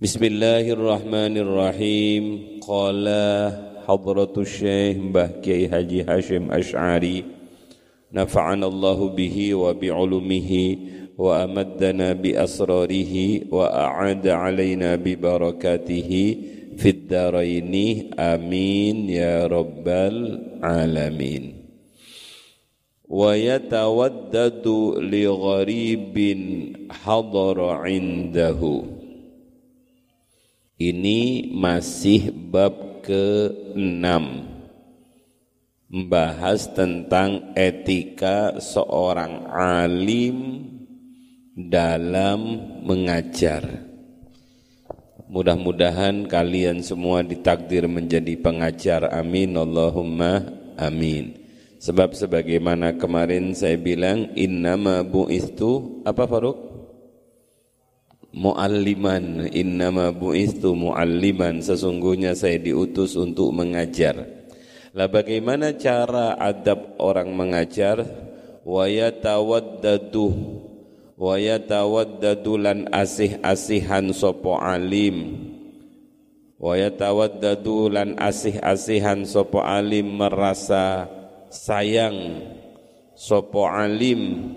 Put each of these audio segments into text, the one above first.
Bismillahirrahmanirrahim. Qala hadratus Syekh Mbah Kiai Haji Hashim Asy'ari nafa'ana Allahu bihi wa bi ulumihi wa amaddana bi asrarihi wa a'ada alaina bi barakatihi fid daraini. Amin ya rabbal alamin wa yatawaddadu li gharibin hadara indahu ini masih bab ke-6 membahas tentang etika seorang alim dalam mengajar. Mudah-mudahan kalian semua ditakdir menjadi pengajar. Amin Allahumma amin. Sebab sebagaimana kemarin saya bilang innama bu'istu apa Faruk? Mualliman innama bu'istu mualliman. Sesungguhnya saya diutus untuk mengajar. Lah bagaimana cara adab orang mengajar? Wa yatawaddadu wa yatawaddadu lan asih-asihan sapa alim. Wa yatawaddadu lan asih-asihan sapa alim merasa sayang sapa alim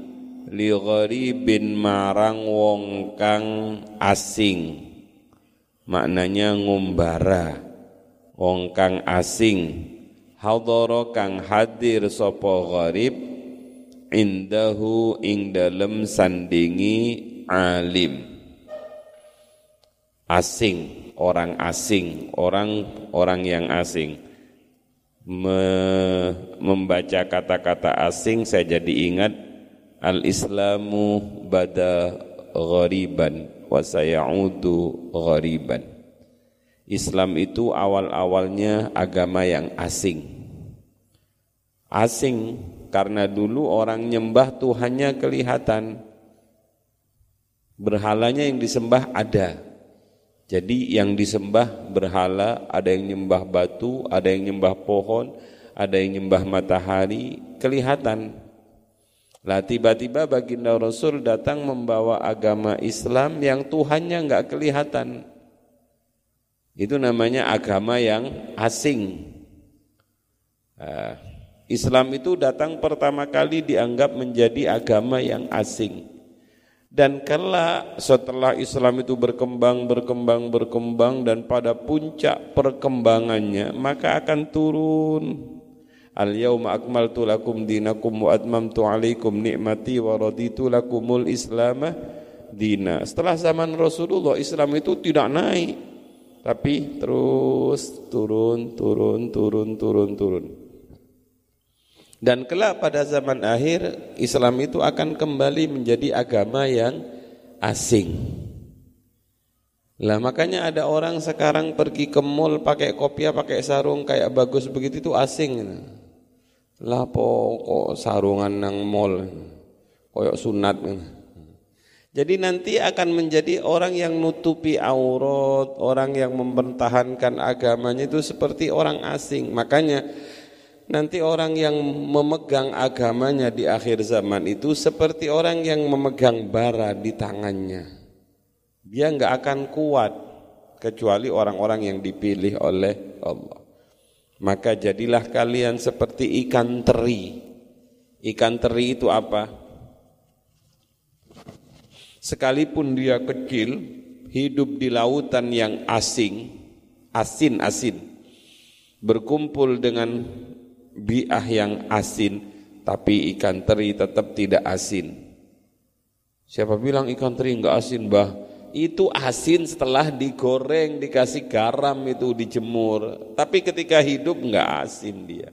li gharibin marang wong kang asing. Maknanya ngumbara. Wong kang asing. Hadara kang hadir sapa gharib indahu ing dalem sandingi alim. Asing orang asing orang orang yang asing. Me, membaca kata-kata asing saya jadi ingat Al-Islamu bada ghariban wa sayaudu ghariban. Islam itu awal-awalnya agama yang asing. Asing karena dulu orang nyembah Tuhannya kelihatan. Berhalanya yang disembah ada. Jadi yang disembah berhala, ada yang nyembah batu, ada yang nyembah pohon, ada yang nyembah matahari, kelihatan lah tiba-tiba baginda Rasul datang membawa agama Islam yang Tuhannya enggak kelihatan. Itu namanya agama yang asing. Nah, Islam itu datang pertama kali dianggap menjadi agama yang asing. Dan kelak setelah Islam itu berkembang, berkembang, berkembang dan pada puncak perkembangannya maka akan turun Al-yawma akmaltu lakum dinakum wa atmamtu alaikum ni'mati wa raditu lakumul islamah dina. Setelah zaman Rasulullah Islam itu tidak naik tapi terus turun turun turun turun turun. Dan kelak pada zaman akhir Islam itu akan kembali menjadi agama yang asing. Lah makanya ada orang sekarang pergi ke mall pakai kopiah, pakai sarung kayak bagus begitu itu asing lapo kok sarungan nang mall koyok sunat jadi nanti akan menjadi orang yang nutupi aurat, orang yang mempertahankan agamanya itu seperti orang asing. Makanya nanti orang yang memegang agamanya di akhir zaman itu seperti orang yang memegang bara di tangannya. Dia enggak akan kuat kecuali orang-orang yang dipilih oleh Allah. Maka jadilah kalian seperti ikan teri. Ikan teri itu apa? Sekalipun dia kecil, hidup di lautan yang asing, asin-asin, berkumpul dengan biah yang asin, tapi ikan teri tetap tidak asin. Siapa bilang ikan teri enggak asin, Bah? Itu asin setelah digoreng, dikasih garam itu dijemur. Tapi ketika hidup enggak asin dia.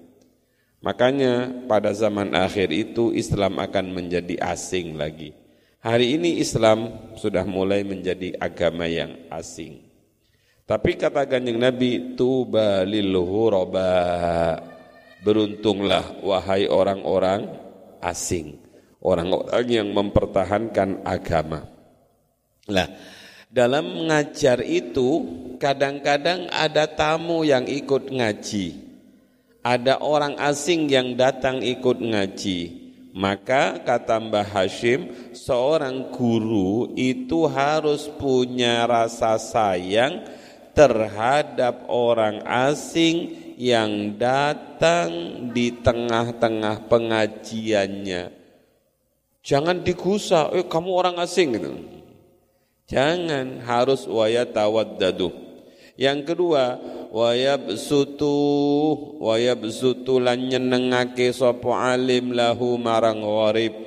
Makanya pada zaman akhir itu Islam akan menjadi asing lagi. Hari ini Islam sudah mulai menjadi agama yang asing. Tapi kata kanjeng Nabi, tuba lil Beruntunglah wahai orang-orang asing. Orang-orang yang mempertahankan agama. Lah, dalam mengajar itu kadang-kadang ada tamu yang ikut ngaji. Ada orang asing yang datang ikut ngaji. Maka kata Mbah Hashim, seorang guru itu harus punya rasa sayang terhadap orang asing yang datang di tengah-tengah pengajiannya. Jangan digusa, eh kamu orang asing gitu. Jangan harus wayatawaddadu. Yang kedua, wayabsutu wayabsutu lan nyenengake sapa alim lahu marang gharib.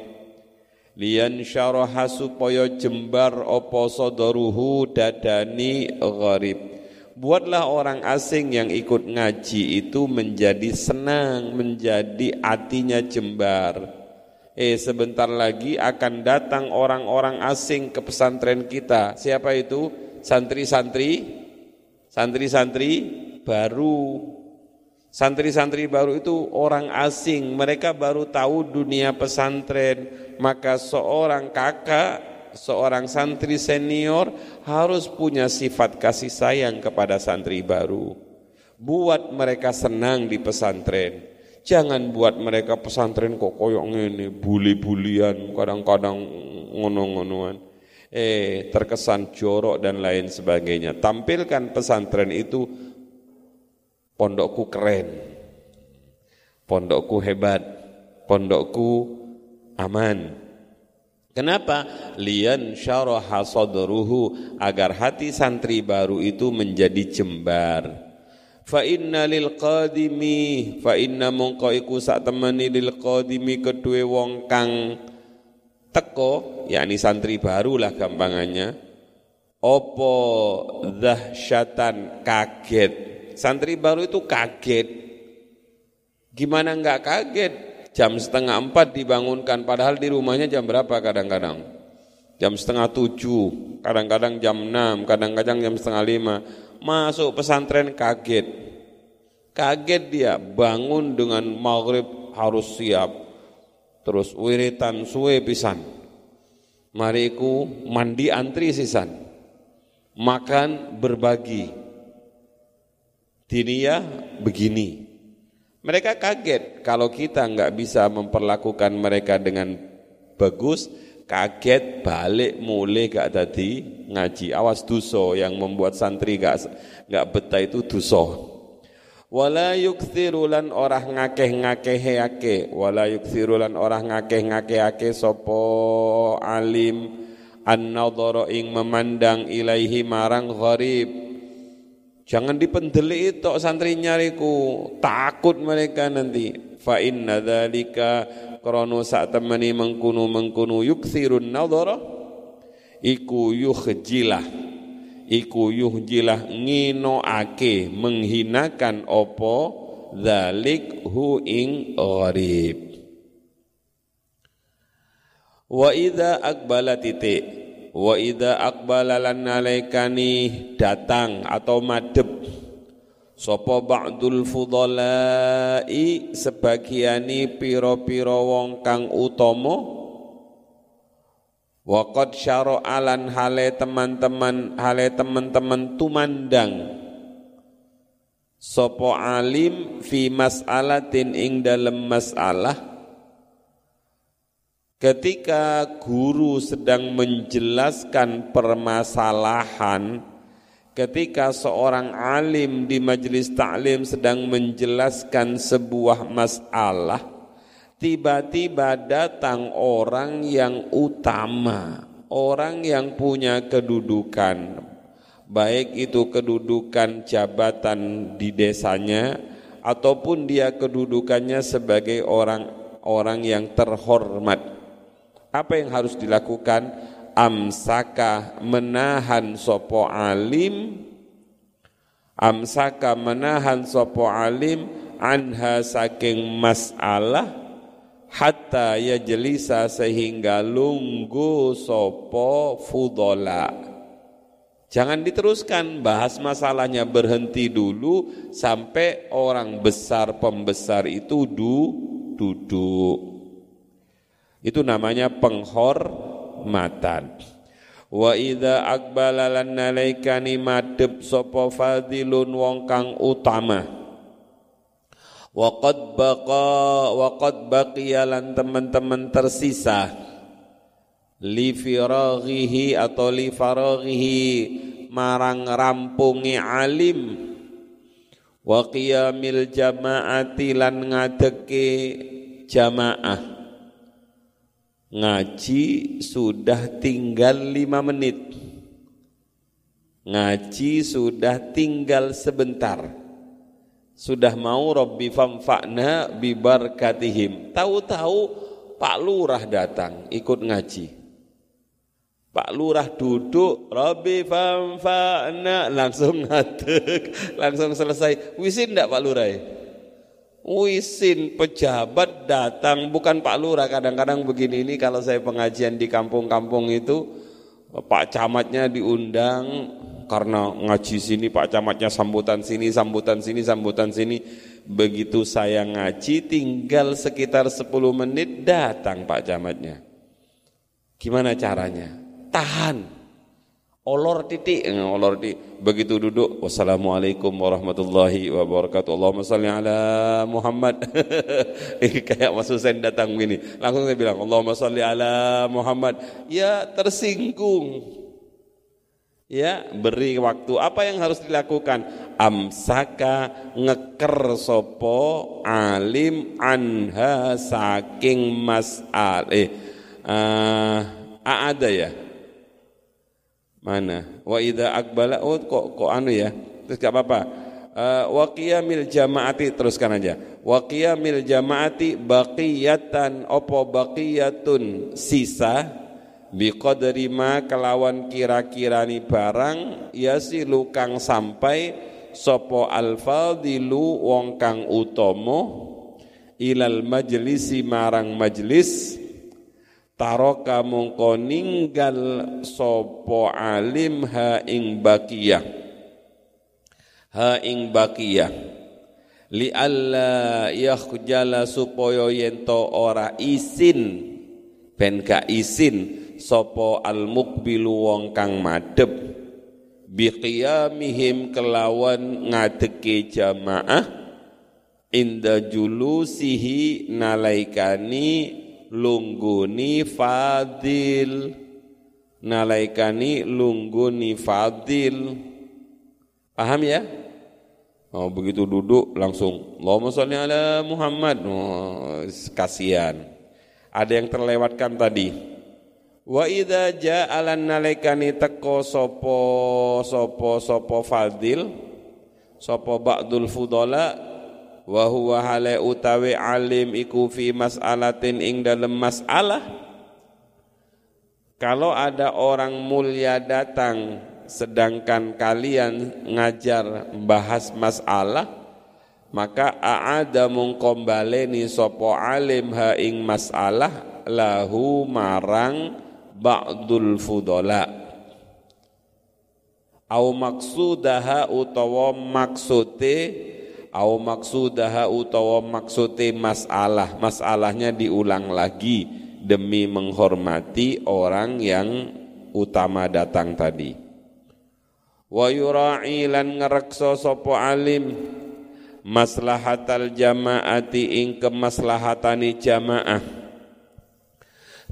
Lian syaraha supaya jembar apa sadaruhu dadani gharib. Buatlah orang asing yang ikut ngaji itu menjadi senang menjadi hatinya jembar eh sebentar lagi akan datang orang-orang asing ke pesantren kita siapa itu santri-santri Santri-santri baru Santri-santri baru itu orang asing, mereka baru tahu dunia pesantren. Maka seorang kakak, seorang santri senior harus punya sifat kasih sayang kepada santri baru. Buat mereka senang di pesantren. Jangan buat mereka pesantren kok koyong ini, buli-bulian, kadang-kadang ngono-ngonoan eh terkesan jorok dan lain sebagainya. Tampilkan pesantren itu pondokku keren, pondokku hebat, pondokku aman. Kenapa? Lian syaraha sadruhu agar hati santri baru itu menjadi jembar. Fa inna lil qadimi fa inna mongko iku sak temani lil qadimi kedue wong kang teko yakni santri baru lah gampangannya opo dahsyatan kaget. Santri baru itu kaget. Gimana enggak kaget? Jam setengah empat dibangunkan padahal di rumahnya jam berapa kadang-kadang? Jam setengah tujuh kadang-kadang jam enam kadang-kadang jam setengah lima masuk pesantren kaget. Kaget dia bangun dengan maghrib harus siap. Terus wiritan suwe pisan. Mariku mandi antri sisan. Makan berbagi. Dinia begini. Mereka kaget kalau kita nggak bisa memperlakukan mereka dengan bagus kaget balik mulai gak tadi ngaji. Awas duso yang membuat santri gak nggak betah itu duso wala yukthiru lan orah ngakeh-ngakehake wala yukthiru lan orah ngakeh-ngakehake sapa alim an-nadhara ing memandang ilaihi marang gharib jangan dipendelik itu santri nyariku. Takut mereka nanti. Fa inna dzalika krana sak temeni mengkunu mengkunu yukthirun nadhara. Iku yukhjilah. Iku yuhjilah nginoake menghinakan opo zalik hu ing gharib. Wa idza aqbala titik wa idza aqbala lan datang atau madep sapa ba'dul fudhalai sebagiani piro-piro wong kang utama. Waqad syara'alan hale teman-teman hale teman-teman tumandang. Sopo alim fi mas'alatin ing dalam masalah Ketika guru sedang menjelaskan permasalahan Ketika seorang alim di majelis taklim sedang menjelaskan sebuah masalah tiba-tiba datang orang yang utama, orang yang punya kedudukan, baik itu kedudukan jabatan di desanya ataupun dia kedudukannya sebagai orang-orang yang terhormat. Apa yang harus dilakukan? Amsaka menahan sopo alim Amsaka menahan sopo alim anha saking masalah hatta ya jelisa sehingga lunggu sopo fudola. Jangan diteruskan bahas masalahnya berhenti dulu sampai orang besar pembesar itu du, duduk. Itu namanya penghormatan. Wa idza aqbala lan nalaikani madhep sapa fadilun wong kang utama. Waqad baqa waqad baqiya lan teman-teman tersisa. Li firaghihi atau li faraghihi marang rampungi alim. Wa qiyamil jama'ati lan ngadeke jamaah ngaji sudah tinggal lima menit ngaji sudah tinggal sebentar sudah mau Rabbi famfa'na bibarkatihim. Tahu-tahu Pak Lurah datang ikut ngaji. Pak Lurah duduk, Rabbi famfa'na langsung ngadeg, langsung selesai. Wisin enggak Pak Lurah? Wisin pejabat datang bukan Pak Lurah kadang-kadang begini ini kalau saya pengajian di kampung-kampung itu Pak camatnya diundang karena ngaji sini Pak Camatnya sambutan sini, sambutan sini, sambutan sini. Begitu saya ngaji tinggal sekitar 10 menit datang Pak Camatnya. Gimana caranya? Tahan. Olor titik, eh, olor titik. Begitu duduk, wassalamualaikum warahmatullahi wabarakatuh. Allahumma salli ala Muhammad. Kayak Mas Husain datang begini. Langsung saya bilang, Allahumma salli ala Muhammad. Ya tersinggung ya beri waktu apa yang harus dilakukan amsaka ngeker sopo alim anha saking mas'al eh uh, ada ya mana? Wa idza akbala oh kok kok anu ya? Terus gak apa-apa. Uh, wa qiyamil jamaati teruskan aja. Wa qiyamil jamaati baqiyatan opo baqiyatun sisa biqadri ma kelawan kira-kirani barang ya si lukang sampai sopo alfadilu wong kang utomo ilal majlisi marang majlis taroka mongko ninggal sopo alim ha ing bakiyah ha ing bakiyah li alla yakhjala supaya yento ora isin. Ben gak isin sopo al mukbilu wong kang madep biqiyamihim kelawan ngadeke jamaah. Inda julusihi nalaikani lungguni fadil nalaikani lungguni fadil paham ya Oh, begitu duduk langsung Allahumma sholli ala Muhammad. Oh, kasihan. Ada yang terlewatkan tadi. Wa idza ja'alan nalikani teko sapa sapa sapa fadil sapa ba'dul fudala wa huwa hale utawi alim iku fi mas'alatin ing dalem masalah. Kalau ada orang mulia datang sedangkan kalian ngajar bahas masalah maka aada mungkombaleni sopo alim ha ing masalah lahu marang ba'dul fudola. Au maksudaha utawa maksude au maksudaha utawa maksude masalah. Masalahnya diulang lagi demi menghormati orang yang utama datang tadi. Wa yura'i lan ngrekso sapa alim. Maslahatal jamaati ing kemaslahatani jamaah.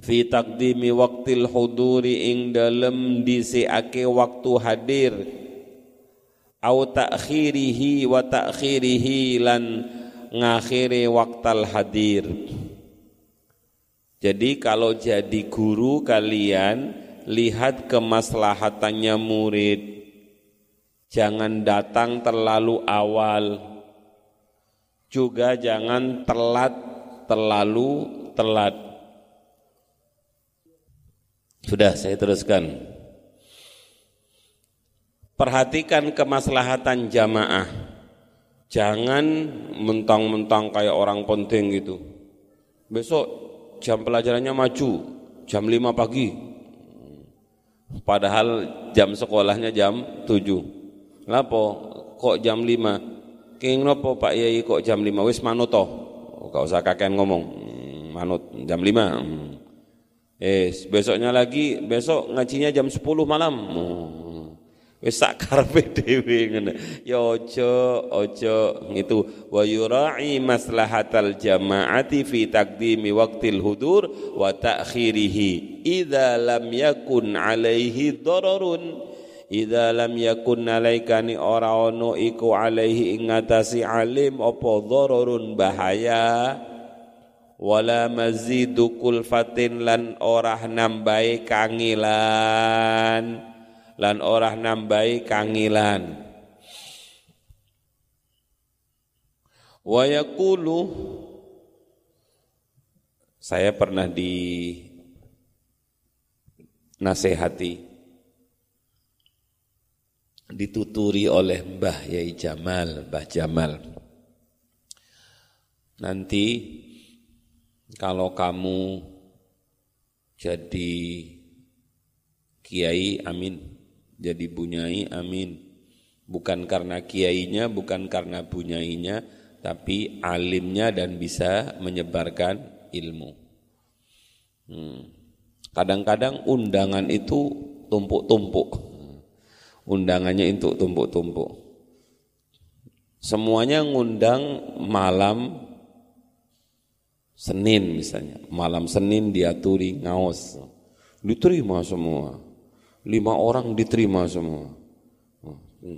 Fi taqdimi waqtil huduri ing dalem disiake waktu hadir au ta'khirihi wa ta'khirihi lan ngakhiri waktal hadir. Jadi kalau jadi guru kalian lihat kemaslahatannya murid. Jangan datang terlalu awal. Juga jangan telat terlalu telat. Sudah saya teruskan. Perhatikan kemaslahatan jamaah. Jangan mentang-mentang kayak orang penting gitu. Besok jam pelajarannya maju, jam 5 pagi. Padahal jam sekolahnya jam 7. Lapo kok jam 5? King nopo Pak Yai kok jam 5 wis manut toh. Gak usah kakek ngomong. Hmm, manut jam 5. Eh, besoknya lagi, besok ngajinya jam 10 malam. Hmm. Wis sak karepe dhewe ngono ya aja aja itu wa yura'i maslahatal jama'ati fi taqdimi waqtil hudur wa ta'khirihi. Idza lam yakun alaihi dararun. Idza lam yakun alaikani ora ono iku alaihi ing alim apa dararun bahaya. Wala mazidu kulfatin lan orah nambahi kangilan lan ora nambahi kangilan wa saya pernah di nasihati dituturi oleh Mbah Yai Jamal, Mbah Jamal. Nanti kalau kamu jadi kiai, amin jadi bunyai amin. Bukan karena kiainya bukan karena bunyainya tapi alimnya dan bisa menyebarkan ilmu. Hmm. kadang-kadang hmm. undangan itu tumpuk-tumpuk. Undangannya itu tumpuk-tumpuk. Semuanya ngundang malam Senin misalnya. Malam Senin diaturi ngaos. Diterima semua lima orang diterima semua.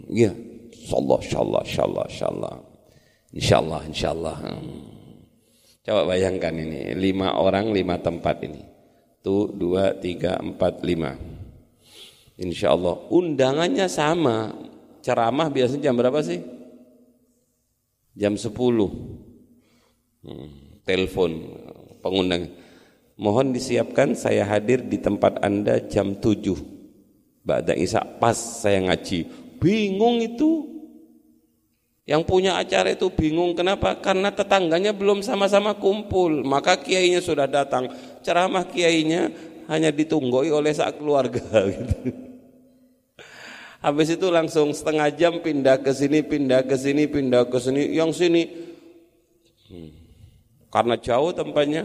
Iya, insyaallah, insyaallah, insyaallah, insyaallah. Insyaallah, insyaallah. Coba bayangkan ini, lima orang, lima tempat ini. Tuh, dua, tiga, empat, lima. Insya Allah. Undangannya sama. Ceramah biasanya jam berapa sih? Jam sepuluh. Hmm, telepon pengundang. Mohon disiapkan saya hadir di tempat Anda jam tujuh Ba'da Isa pas saya ngaji. Bingung itu. Yang punya acara itu bingung kenapa? Karena tetangganya belum sama-sama kumpul. Maka kiainya sudah datang. Ceramah kiainya hanya ditunggoi oleh sak keluarga gitu. Habis itu langsung setengah jam pindah ke sini, pindah ke sini, pindah ke sini. Yang sini hmm. karena jauh tempatnya,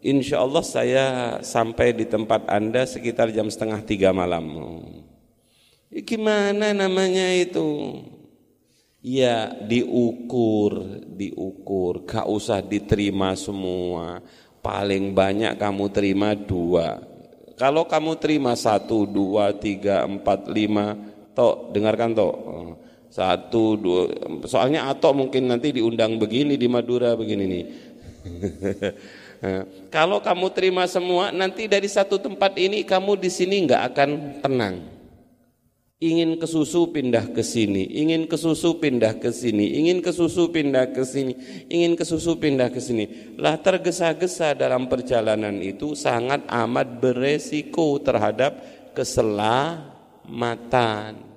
Insya Allah saya sampai di tempat Anda sekitar jam setengah tiga malam. Ya, gimana namanya itu? Ya diukur, diukur, gak usah diterima semua. Paling banyak kamu terima dua. Kalau kamu terima satu, dua, tiga, empat, lima, tok dengarkan tok. Satu, dua, soalnya atau mungkin nanti diundang begini di Madura begini nih. Kalau kamu terima semua, nanti dari satu tempat ini kamu di sini nggak akan tenang. Ingin ke susu pindah ke sini, ingin ke susu pindah ke sini, ingin ke susu pindah ke sini, ingin ke susu pindah ke sini. Lah tergesa-gesa dalam perjalanan itu sangat amat beresiko terhadap keselamatan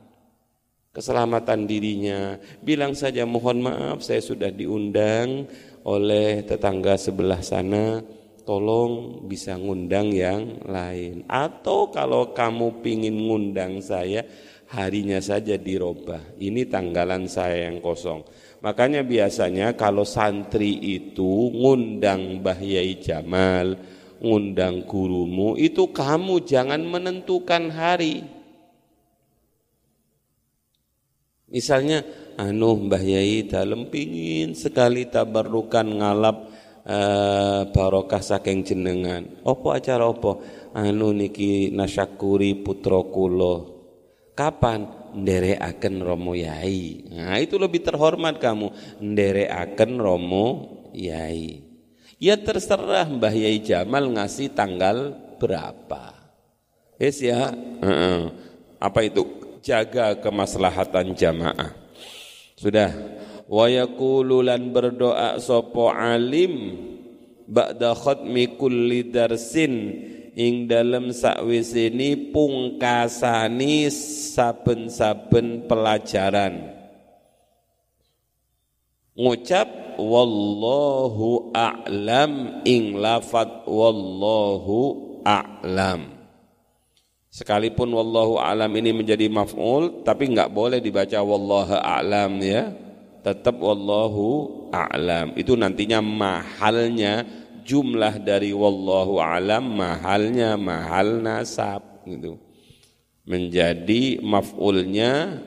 keselamatan dirinya. Bilang saja mohon maaf saya sudah diundang oleh tetangga sebelah sana tolong bisa ngundang yang lain. Atau kalau kamu pingin ngundang saya harinya saja dirubah. Ini tanggalan saya yang kosong. Makanya biasanya kalau santri itu ngundang Mbah Yai Jamal ngundang gurumu itu kamu jangan menentukan hari. Misalnya anu Mbah Yai dalem pingin sekali tabarrukan ngalap uh, barokah saking jenengan. Opo acara opo? Anu niki nasyakuri putra kula. Kapan? Nderekaken Romo Yai. Nah, itu lebih terhormat kamu. Nderekaken Romo Yai. Ya terserah Mbah Yai Jamal ngasih tanggal berapa. Yes ya. -uh. Apa itu? Jaga kemaslahatan jamaah. Sudah. Wa yaqulu lan berdoa sapa alim ba'da khatmi kulli darsin ing dalem sakwisini pungkasani saben-saben pelajaran. Ngucap wallahu a'lam ing lafat wallahu a'lam. Sekalipun wallahu alam ini menjadi maf'ul tapi enggak boleh dibaca wallahu a'lam ya. Tetap wallahu a'lam. Itu nantinya mahalnya jumlah dari wallahu alam mahalnya mahal nasab gitu. menjadi maf'ulnya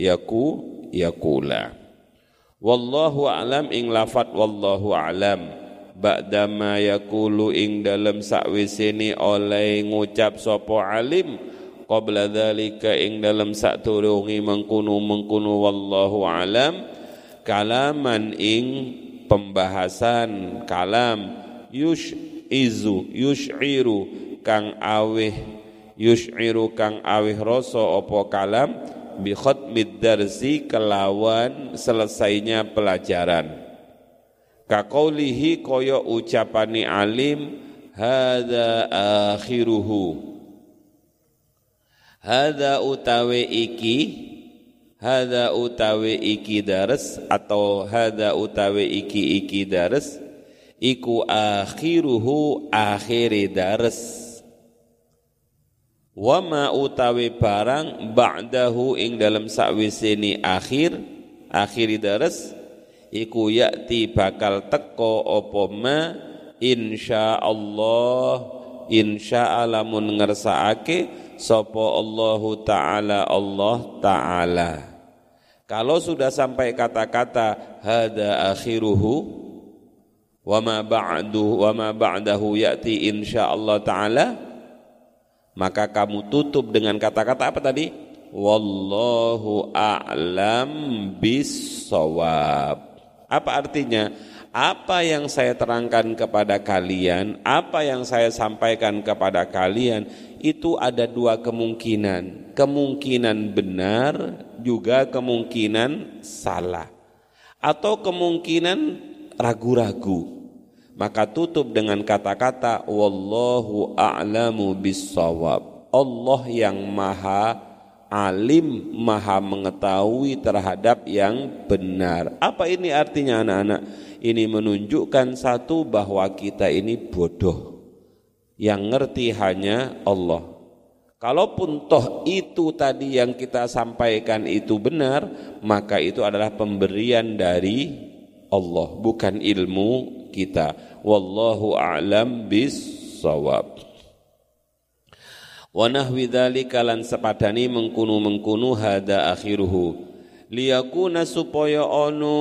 yaku yakula wallahu alam ing lafat wallahu alam ba'dama yakulu ing dalam sakwisini oleh ngucap sopo alim qabla dzalika ing dalam turungi mengkunu mengkunu wallahu alam kalaman ing pembahasan kalam yush izu yushiru kang awih yushiru kang awih rasa apa kalam bi khatmid darsi kelawan selesainya pelajaran Kakaulihi koyo ucapani alim Hada akhiruhu. Hada utawe iki Hada utawe iki dares Atau hada utawe iki iki dares Iku akhiruhu akhiri dares. Wama utawe barang Ba'dahu ing dalam sakwisini akhir Akhiri dares iku yakti bakal teko apa ma? Insyaallah insyaallah mun ngersakake sapa Allah taala Allah taala. Kalau sudah sampai kata-kata hada akhiruhu wa ma ba'du wa ma ba'dahu ya'ti insyaallah taala maka kamu tutup dengan kata-kata apa tadi? Wallahu a'lam bis-shawab apa artinya? Apa yang saya terangkan kepada kalian, apa yang saya sampaikan kepada kalian, itu ada dua kemungkinan. Kemungkinan benar, juga kemungkinan salah. Atau kemungkinan ragu-ragu. Maka tutup dengan kata-kata wallahu a'lamu bissawab. Allah yang maha alim maha mengetahui terhadap yang benar. Apa ini artinya anak-anak? Ini menunjukkan satu bahwa kita ini bodoh. Yang ngerti hanya Allah. Kalaupun toh itu tadi yang kita sampaikan itu benar, maka itu adalah pemberian dari Allah, bukan ilmu kita. Wallahu a'lam bis wa nahwi dzalika lan sepadani mengkunu mengkunu hada akhiruhu. Liyakuna supaya ono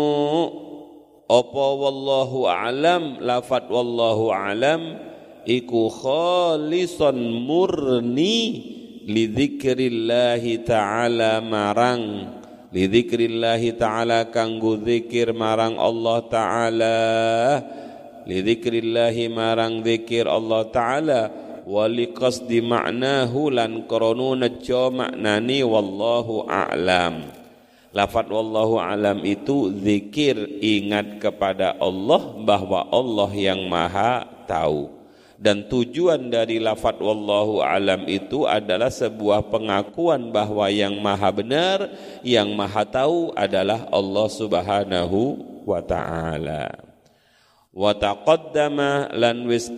apa wallahu alam lafat wallahu alam iku khalisan murni lidzikrillahi ta'ala marang lidzikrillahi ta'ala kanggo zikir marang Allah ta'ala lidzikrillahi marang zikir Allah ta'ala wali qasdi ma'nahu lan krana nejo maknani wallahu a'lam. Lafat wallahu alam itu zikir ingat kepada Allah bahwa Allah yang maha tahu. Dan tujuan dari lafat wallahu alam itu adalah sebuah pengakuan bahwa yang maha benar yang maha tahu adalah Allah subhanahu wa ta'ala. Wa taqaddama lan wis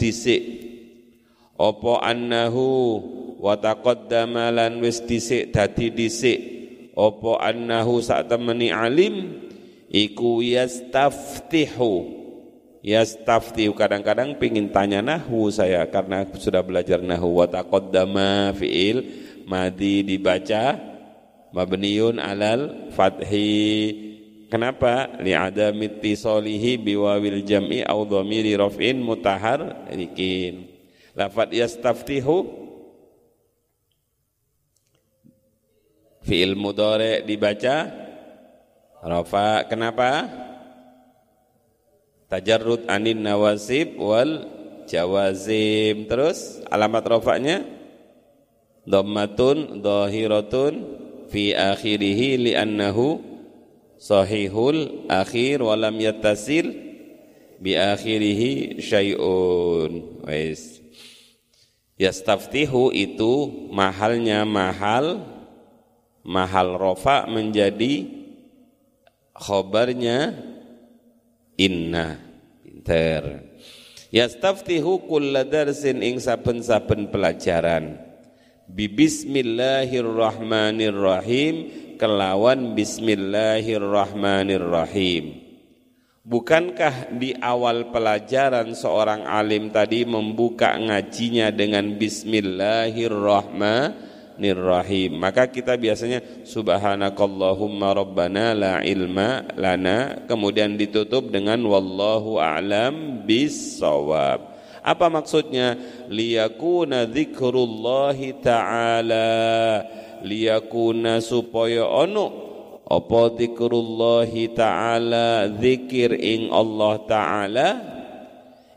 apa annahu wa taqaddama lan wis dhisik dadi dhisik apa annahu sak temeni alim iku yastaftihu yastaftihu kadang-kadang pingin tanya nahwu saya karena sudah belajar nahwu wa taqaddama fiil madi dibaca mabniun alal fathi Kenapa? Li'adami tisolihi biwawil jam'i au dhamiri raf'in mutahar rikin. Lafat yastaftihu. Fi'il mudhari dibaca. Rafa kenapa? Tajarrud anin nawasib wal jawazim. Terus alamat rafa'nya? Dhammatun dhahiratun fi akhirih li'annahu sahihul akhir walam yattasil bi akhirih syai'un. Wais Yastaftihu itu mahalnya mahal mahal rofa menjadi khobarnya inna pinter yastaftihu kulla darsin ing saben-saben pelajaran. Bi bismillahirrahmanirrahim kelawan bismillahirrahmanirrahim Bukankah di awal pelajaran seorang alim tadi membuka ngajinya dengan Bismillahirrahmanirrahim? Rahim. Maka kita biasanya subhanakallahumma rabbana la ilma lana kemudian ditutup dengan wallahu a'lam bis-shawab. Apa maksudnya? Liyakuna dzikrullahi ta'ala liyakuna supaya ono apa dzikrullahi ta'ala zikir ing Allah ta'ala?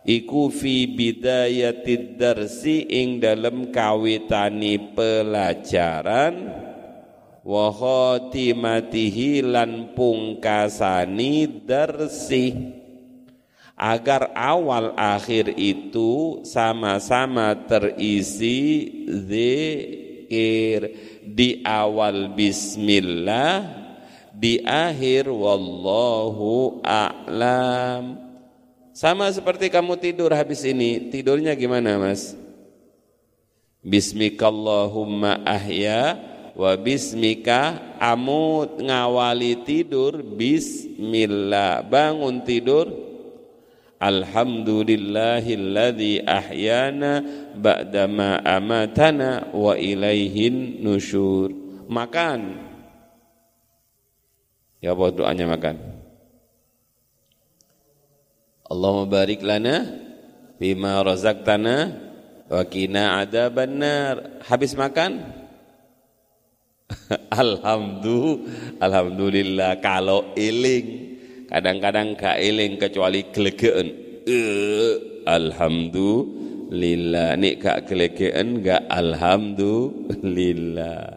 Iku fi bidayatid darsi ing dalam kawitani pelajaran. Wa khatimatihi lan pungkasani darsi. Agar awal akhir itu sama-sama terisi zikir. Di awal bismillah di akhir wallahu a'lam. Sama seperti kamu tidur habis ini, tidurnya gimana mas? Bismikallahumma ahya wa bismika amut. Ngawali tidur bismillah. Bangun tidur. Alhamdulillahilladzi ahyana ba'dama amatana wa ilaihin nusyur. Makan ya apa doanya makan Allahumma barik lana bima razaqtana wa qina adzabannar. Habis makan Alhamdulillah, alhamdulillah kalau eling. Kadang-kadang gak eling kecuali glegeen. Uh, alhamdulillah. Nik gak glegeen gak alhamdulillah.